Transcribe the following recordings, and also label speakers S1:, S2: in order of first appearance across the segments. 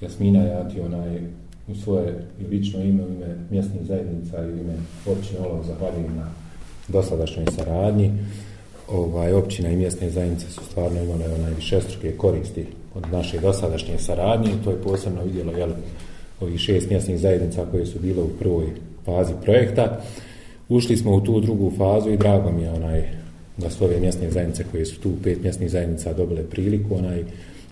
S1: Jasmina Jati, onaj u svoje lično ime, ime mjesnih zajednica i ime općine Olovo zahvaljujem na dosadašnjoj saradnji. Ovaj, općina i mjesne zajednice su stvarno imale najviše struke koristi od naše dosadašnje saradnje to je posebno vidjelo jel, ovih šest mjesnih zajednica koje su bile u prvoj fazi projekta. Ušli smo u tu drugu fazu i drago mi je onaj, da su ove mjesne zajednice koje su tu pet mjesnih zajednica dobile priliku, onaj,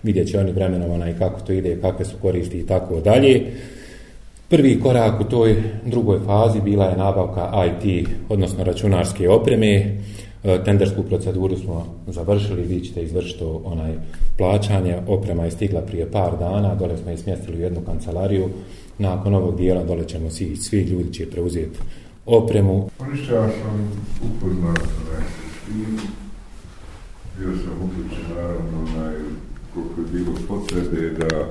S1: vidjet će oni vremenom onaj, kako to ide, kakve su koristi i tako dalje. Prvi korak u toj drugoj fazi bila je nabavka IT, odnosno računarske opreme. E, tendersku proceduru smo završili, vi ćete izvršiti onaj plaćanje. Oprema je stigla prije par dana, dole smo je smjestili u jednu kancelariju. Nakon ovog dijela dole ćemo svi, svi ljudi će preuzeti opremu.
S2: Ništa, ja sam upoznat i bio sam uključen naravno na koliko je bilo potrebe da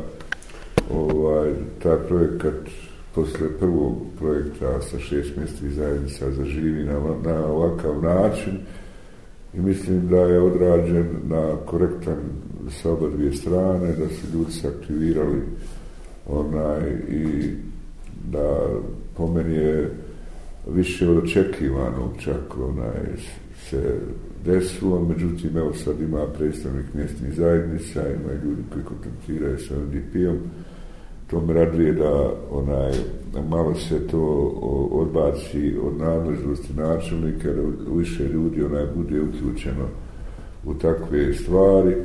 S2: ovaj, taj projekat posle prvog projekta sa šest mjestih zajednica zaživi na, na ovakav način i mislim da je odrađen na korektan sa oba dvije strane, da su ljudi se aktivirali onaj, i da po meni je više od očekivanog čak onaj, se desilo, međutim evo sad ima predstavnik mjestnih zajednica, ima ljudi koji kontaktiraju sa NDP-om, to me raduje da onaj, malo se to odbaci od nadležnosti načelnika, da više ljudi onaj bude uključeno u takve stvari.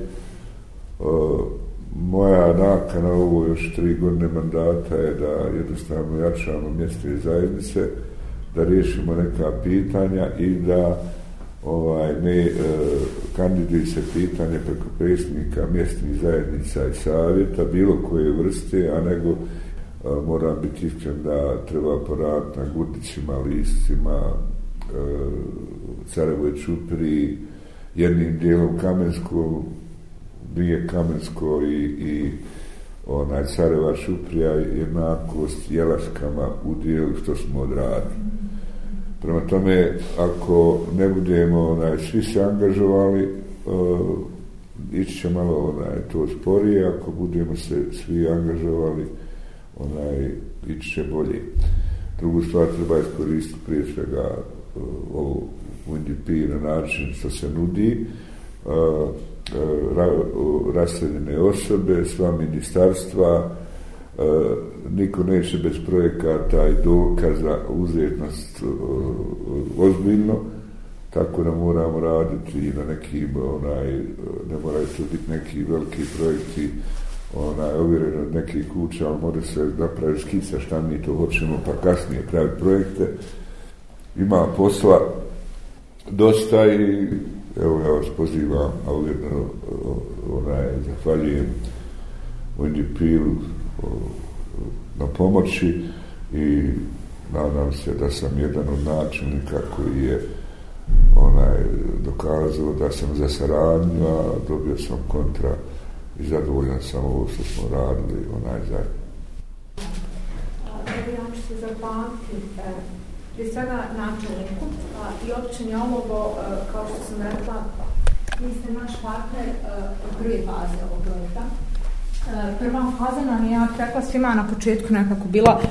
S2: O, moja nakana ovo još tri godine mandata je da jednostavno jačamo mjeste zajednice, da riješimo neka pitanja i da ovaj ne e, kandiduje se pitanje preko predsjednika mjestnih zajednica i savjeta bilo koje vrste, a nego e, moram biti iskren da treba poraditi na gutićima, liscima, e, Carevoj čupri, jednim dijelom Kamensko, nije Kamensko i, i onaj Careva šuprija jednakost jelaškama u dijelu što smo odradili. Prema tome, ako ne budemo onaj, svi se angažovali, uh, ići će malo onaj, to sporije, ako budemo se svi angažovali, onaj, ići će bolje. Drugu stvar treba iskoristiti prije svega uh, ovu UNDP na način što se nudi, uh, ra, uh, raseljene osobe, sva ministarstva, niko neće bez projekata i dokaza uzeti nas ozbiljno, tako da moramo raditi i na nekim, onaj, ne moraju to biti neki veliki projekti, onaj, ovjereno od nekih kuća, ali mora se napraviti skica šta mi to hoćemo, pa kasnije praviti projekte. Ima posla dosta i evo ja vas pozivam, a uvjerno onaj, zahvaljujem UNDP-u, na pomoći i nadam se da sam jedan od načelnika koji je onaj dokazao da sam za saradnju, a dobio sam kontra i zadovoljan sam ovo što smo radili onaj zajedno.
S3: Ja ću se zapamati e, prije svega načelniku i općini Olovo, e, kao što sam rekla, vi ste naš partner e, u prvi fazi ovog projekta. E, prva faza nam je, ja rekla svima na početku nekako bila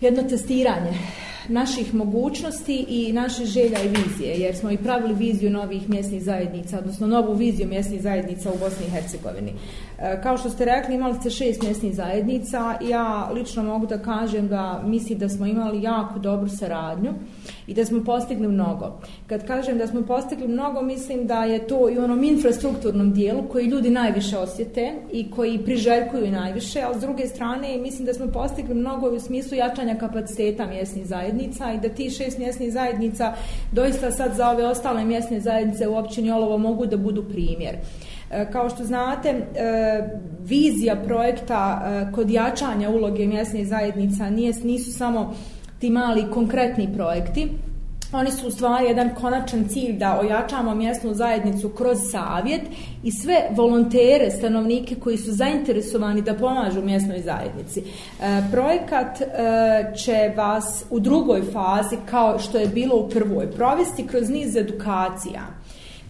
S3: jedno testiranje naših mogućnosti i naše želja i vizije, jer smo i pravili viziju novih mjesnih zajednica, odnosno novu viziju mjesnih zajednica u Bosni i Hercegovini. E, kao što ste rekli, imali ste šest mjesnih zajednica i ja lično mogu da kažem da mislim da smo imali jako dobru saradnju i da smo postigli mnogo. Kad kažem da smo postigli mnogo, mislim da je to i u onom infrastrukturnom dijelu koji ljudi najviše osjete i koji priželjkuju najviše, ali s druge strane mislim da smo postigli mnogo u smislu jačanja kapaciteta mjesnih zajednica i da ti šest mjesnih zajednica doista sad za ove ostale mjesne zajednice u općini Olovo mogu da budu primjer. E, kao što znate, e, vizija projekta e, kod jačanja uloge mjesnih zajednica nije, nisu samo ti mali konkretni projekti, Oni su u stvari jedan konačan cilj da ojačamo mjesnu zajednicu kroz savjet i sve volontere, stanovnike koji su zainteresovani da pomažu mjesnoj zajednici. E, projekat e, će vas u drugoj fazi, kao što je bilo u prvoj, provesti kroz niz edukacija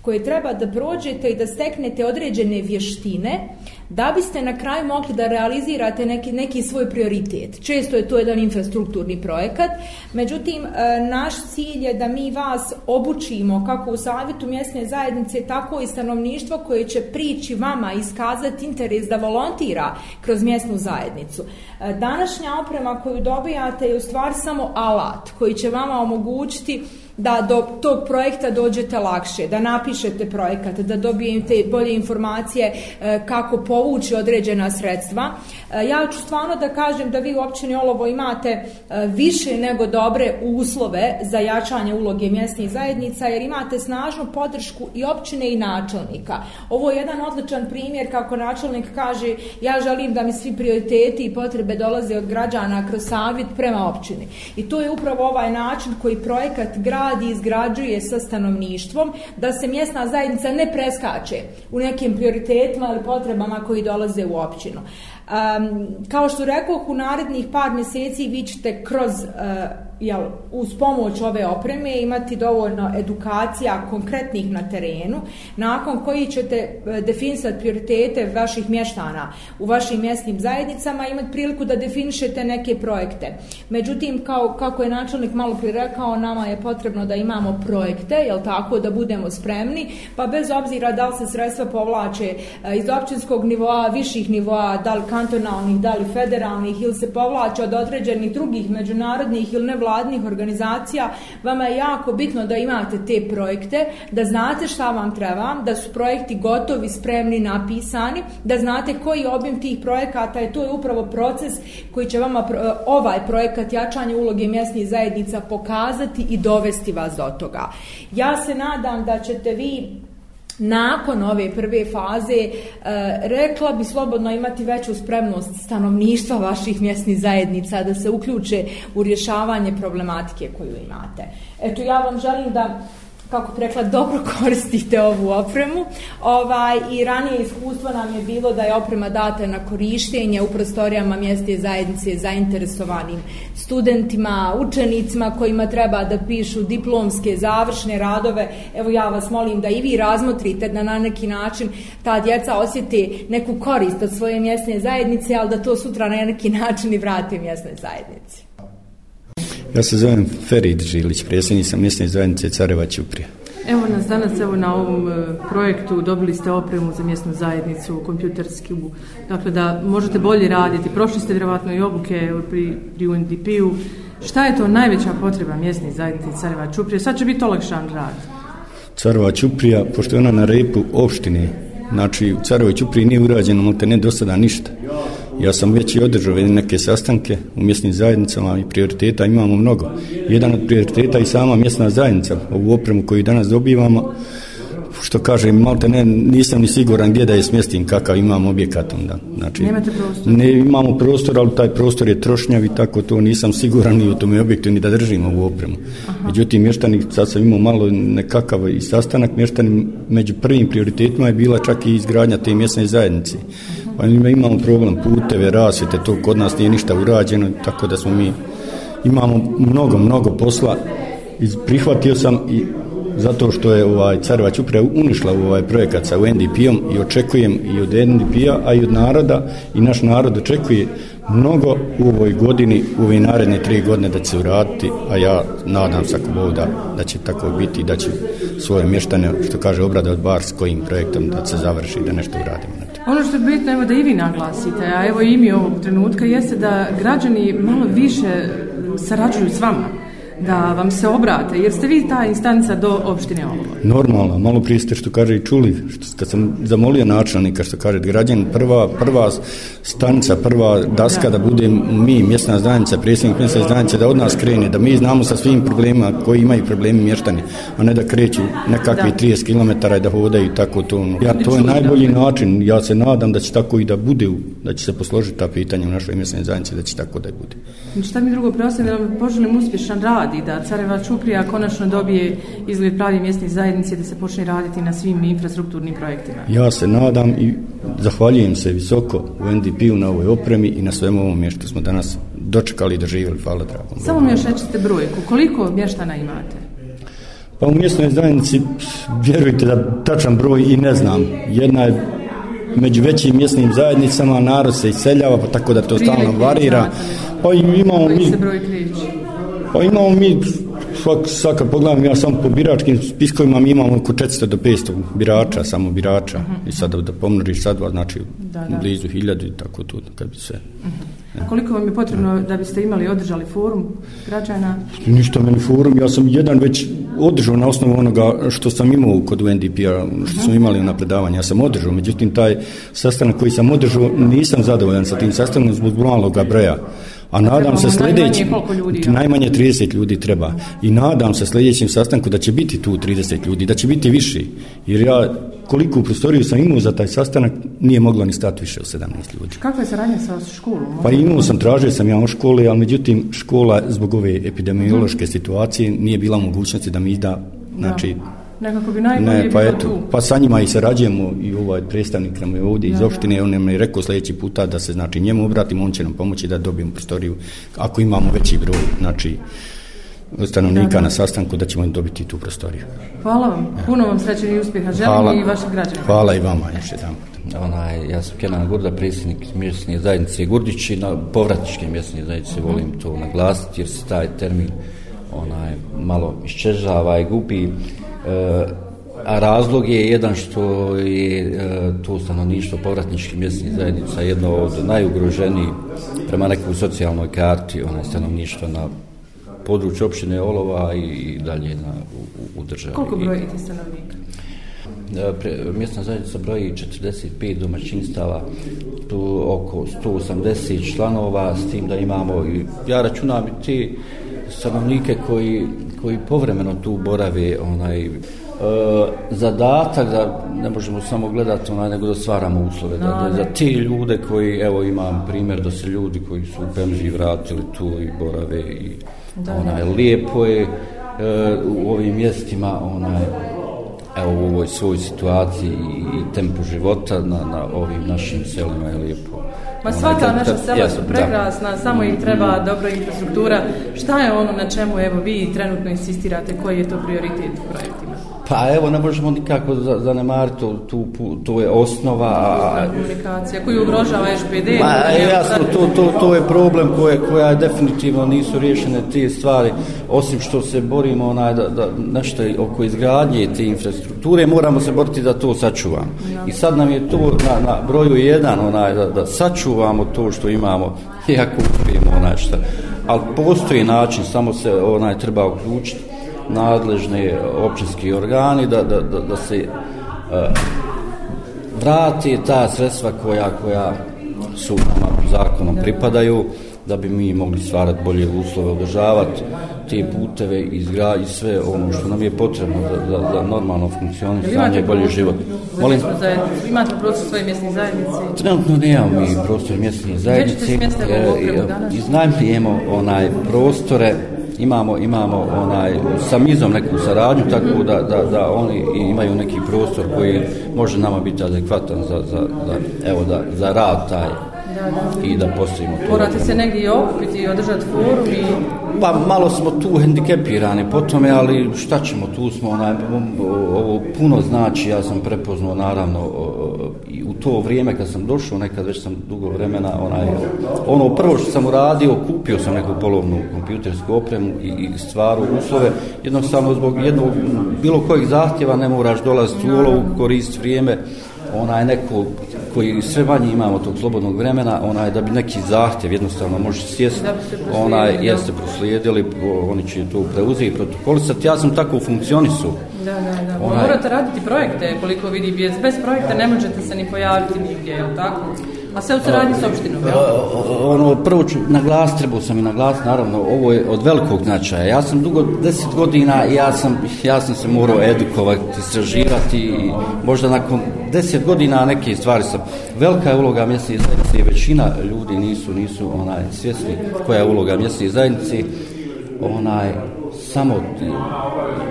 S3: koje treba da prođete i da steknete određene vještine da biste na kraju mogli da realizirate neki, neki svoj prioritet. Često je to jedan infrastrukturni projekat, međutim, e, naš cilj je da mi vas obučimo kako u savjetu mjesne zajednice, tako i stanovništvo koje će prići vama iskazati interes da volontira kroz mjesnu zajednicu. E, današnja oprema koju dobijate je u stvari samo alat koji će vama omogućiti da do tog projekta dođete lakše, da napišete projekat, da dobijete bolje informacije e, kako povući određena sredstva. E, ja ću stvarno da kažem da vi u općini Olovo imate e, više nego dobre uslove za jačanje uloge mjesnih zajednica, jer imate snažnu podršku i općine i načelnika. Ovo je jedan odličan primjer kako načelnik kaže ja želim da mi svi prioriteti i potrebe dolaze od građana kroz savjet prema općini. I to je upravo ovaj način koji projekat grad gradi i izgrađuje sa stanovništvom, da se mjesna zajednica ne preskače u nekim prioritetima ili potrebama koji dolaze u općinu. Um, kao što rekao, u narednih par mjeseci vi ćete kroz uh, jel, uz pomoć ove opreme imati dovoljno edukacija konkretnih na terenu, nakon koji ćete e, definisati prioritete vaših mještana u vašim mjesnim zajednicama, imati priliku da definišete neke projekte. Međutim, kao, kako je načelnik malo prije rekao, nama je potrebno da imamo projekte, jel tako, da budemo spremni, pa bez obzira da li se sredstva povlače e, iz općinskog nivoa, viših nivoa, da li kantonalnih, da li federalnih, ili se povlače od određenih drugih međunarodnih ili nevladnih nevladnih organizacija, vama je jako bitno da imate te projekte, da znate šta vam treba, da su projekti gotovi, spremni, napisani, da znate koji obim tih projekata je, to je upravo proces koji će vama ovaj projekat jačanje uloge mjesnih zajednica pokazati i dovesti vas do toga. Ja se nadam da ćete vi nakon ove prve faze e, rekla bi slobodno imati veću spremnost stanovništva vaših mjesnih zajednica da se uključe u rješavanje problematike koju imate. Eto ja vam želim da kako rekla, dobro koristite ovu opremu. Ovaj, I ranije iskustvo nam je bilo da je oprema data na korištenje u prostorijama mjeste zajednice zainteresovanim studentima, učenicima kojima treba da pišu diplomske završne radove. Evo ja vas molim da i vi razmotrite da na neki način ta djeca osjete neku korist od svoje mjesne zajednice, ali da to sutra na neki način i vrate mjesne zajednici.
S4: Ja se zovem Ferid Žilić, predsjednik sam mjesne zajednice Careva Ćuprija.
S5: Evo nas danas evo na ovom e, projektu dobili ste opremu za mjesnu zajednicu, kompjutersku, dakle da možete bolje raditi. Prošli ste vjerovatno i obuke pri, pri UNDP-u. Šta je to najveća potreba mjesne zajednice Careva Ćuprija? Sad će biti olakšan rad.
S4: Careva Ćuprija, pošto je ona na repu opštine, znači u Careva Ćupriji nije urađeno, možete ne do sada ništa. Ja sam već i održao neke sastanke u mjesnim zajednicama i prioriteta imamo mnogo. Jedan od prioriteta i sama mjesna zajednica, ovu opremu koju danas dobivamo, što kaže, malte ne, nisam ni siguran gdje da je smjestim kakav imam objekat onda.
S5: Znači, Nemate prostor?
S4: Ne imamo prostor, ali taj prostor je trošnjav i tako to nisam siguran ni u tome objektu ni da držim ovu opremu. Aha. Međutim, mještani, sad sam imao malo nekakav i sastanak, mještani među prvim prioritetima je bila čak i izgradnja te mjesne zajednice. Pa imamo problem puteve, rasvete, to kod nas nije ništa urađeno, tako da smo mi imamo mnogo, mnogo posla. Prihvatio sam i zato što je ovaj Carvać upravo unišla u ovaj projekat sa UNDP-om i očekujem i od UNDP-a, a i od naroda i naš narod očekuje mnogo u ovoj godini, u ovoj naredne tri godine da će se uraditi, a ja nadam se ako Bog da, da će tako biti da će svoje mještane, što kaže, obrada od bar s kojim projektom da se završi, da nešto uradimo.
S5: Ono što je bitno, evo da i vi naglasite, a evo i mi ovog trenutka, jeste da građani malo više sarađuju s vama da vam se obrate, jer ste vi ta instanca do opštine Olovo.
S4: Normalno, malo prije ste što kaže i čuli, što, kad sam zamolio načelnika što kaže građan, prva, prva stanica, prva daska da, da bude mi, mjesna zajednica, predsjednik mjesne zajednice, da od nas krene, da mi znamo sa svim problemima koji imaju problemi mještani, a ne da kreću nekakvi da. 30 km i da hodaju tako to. Ja, to je najbolji način, ja se nadam da će tako i da bude, da će se posložiti ta pitanja u našoj mjesnoj zajednici, da će tako da bude.
S5: Šta mi drugo preostaje, da vam poželim uspješan rad radi, da Careva Čuprija konačno dobije izgled pravi mjesnih zajednice da se počne raditi na svim infrastrukturnim projektima.
S4: Ja se nadam i zahvaljujem se visoko u NDP-u na ovoj opremi i na svemu ovom mještu smo danas dočekali i doživjeli, hvala dragom.
S5: Samo mi još rečite brojku, koliko mještana imate?
S4: Pa u mjesnoj zajednici, vjerujte da tačan broj i ne znam. Jedna je među većim mjesnim zajednicama, narod se iseljava, pa tako da to stalno varira. Pa imamo mi... Pa imamo mi svak, svaka pogledam, ja sam po biračkim spiskovima mi imamo oko 400 do 500 birača, samo birača. Uh -huh. I sad da, pomnoriš sad, znači da, da. blizu hiljadu i tako tu, kad bi se... Uh
S5: -huh. Koliko vam je potrebno da biste imali održali forum građana?
S4: Ništa meni forum, ja sam jedan već održao na osnovu onoga što sam imao kod UNDP-a, što smo imali na predavanje, ja sam održao, međutim taj sastanak koji sam održao, nisam zadovoljan sa tim sastankom zbog maloga broja. A nadam se sljedeći najmanje 30 ljudi treba i nadam se sljedećem sastanku da će biti tu 30 ljudi, da će biti viši. Jer ja koliko prostoriju sam imao za taj sastanak nije moglo ni stati više od 17 ljudi.
S5: Kakva je saradnja sa školom?
S4: Pa imao sam, tražio sam ja u školi, ali međutim škola zbog ove epidemiološke hmm. situacije nije bila mogućnosti da mi da, znači, da
S5: Nekako bi najbolje
S4: ne, pa eto, tu. Pa sa njima i sarađujemo i ovaj predstavnik nam je ovdje iz opštine, on nam je rekao sljedeći puta da se znači njemu obratimo, on će nam pomoći da dobijemo prostoriju ako imamo veći broj, znači stanovnika da, da. na sastanku da ćemo im dobiti tu prostoriju.
S5: Hvala vam, puno vam sreće i uspjeha, želim hvala, i vaših građana.
S4: Hvala i vama još jedan
S6: Onaj, ja sam Kenan Gurda, predsjednik mjesne zajednice Gurdić i na povratničke mjesne zajednice uh -huh. volim to naglasiti jer se taj termin onaj malo iščežava i gubi a razlog je jedan što je e, to stanovništvo povratničkih mjesnih zajednica jedno od najugroženijih prema nekoj socijalnoj karti onaj stanovništvo na području opštine Olova i dalje na, u, u državi.
S5: Koliko brojite stanovnika?
S6: E, mjesna zajednica broji 45 domaćinstava, tu oko 180 članova, s tim da imamo, ja računam i stanovnike koji koji povremeno tu borave onaj e, zadatak da ne možemo samo gledati onaj nego da stvaramo uslove da, da, za ti ljude koji evo imam primjer da se ljudi koji su u penziji vratili tu i borave i da, onaj da. lijepo je e, u ovim mjestima onaj evo u ovoj svoj situaciji i tempu života na, na ovim našim selima je lijepo
S5: Ma svaka naša sela su prekrasna, da. samo im treba dobra infrastruktura. Šta je ono na čemu evo vi trenutno insistirate, koji je to prioritet u projektima?
S6: Pa evo, ne možemo nikako zanemariti, tu, tu, tu je osnova...
S5: A, komunikacija koju ugrožava SPD.
S6: Ma, jasno, to, to, to je problem koje, koja je definitivno nisu riješene te stvari, osim što se borimo onaj, da, da nešto oko izgradnje te infrastrukture, moramo se boriti da to sačuvamo. Ja. I sad nam je to na, na broju jedan, onaj, da, da sačuvamo to što imamo, iako uspijemo onaj šta. Ali postoji način, samo se onaj treba uključiti nadležni općinski organi da, da, da, da se uh, vrati ta sredstva koja, koja su nama zakonom pripadaju da bi mi mogli stvarati bolje uslove, održavati te puteve i izgraditi sve ono što nam je potrebno za, za, za normalno funkcionisanje i bolji život.
S5: Molim, imate prostor svoje mjesne zajednice?
S6: Trenutno nemamo mi prostor mjesne zajednice. Gdje ćete smjestiti u opremu danas? Iznajmljujemo onaj prostore imamo imamo onaj sa mizom neku saradnju tako da, da, da oni imaju neki prostor koji može nama biti adekvatan za, za, za evo da za rad taj i da postavimo
S5: to. Morate se negdje okupiti i održati forum i...
S6: Pa malo smo tu hendikepirani po tome, ali šta ćemo, tu smo, onaj, ovo puno znači, ja sam prepoznao naravno i u to vrijeme kad sam došao, nekad već sam dugo vremena, onaj, ono prvo što sam uradio, kupio sam neku polovnu kompjutersku opremu i, i stvaru uslove, jednostavno zbog jednog, bilo kojeg zahtjeva ne moraš dolaziti u olovu, koristiti vrijeme, onaj neko koji sve manje imamo tog slobodnog vremena, onaj da bi neki zahtjev jednostavno može sjesti, onaj jeste proslijedili, oni će to preuzeti i protokolisati. Ja sam tako funkcionisu.
S5: Da, da, da. Onaj... Morate raditi projekte, koliko vidi, bez, bez projekta ne možete se ni pojaviti nigdje, je li tako? A sve u saradnji s opštinom, jel?
S6: Ono, prvo ću naglas, trebao sam i naglas, naravno, ovo je od velikog značaja. Ja sam dugo, deset godina, ja sam, ja sam se morao edukovati, istraživati i možda nakon deset godina neke stvari sam. Velika je uloga mjesne zajednice i većina ljudi nisu, nisu onaj, svjesni koja je uloga mjesne zajednice. Onaj, samo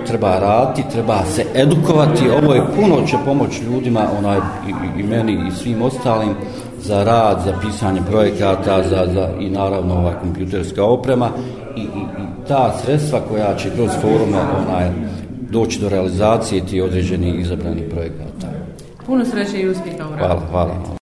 S6: treba raditi, treba se edukovati, ovo je puno će pomoći ljudima, onaj, i, i meni i svim ostalim, za rad, za pisanje projekata, za, za, i naravno ova kompjuterska oprema i, i, i ta sredstva koja će kroz forume onaj, doći do realizacije ti određenih izabranih projekata.
S5: Puno sreće i uspjeha u radu.
S6: Hvala, hvala.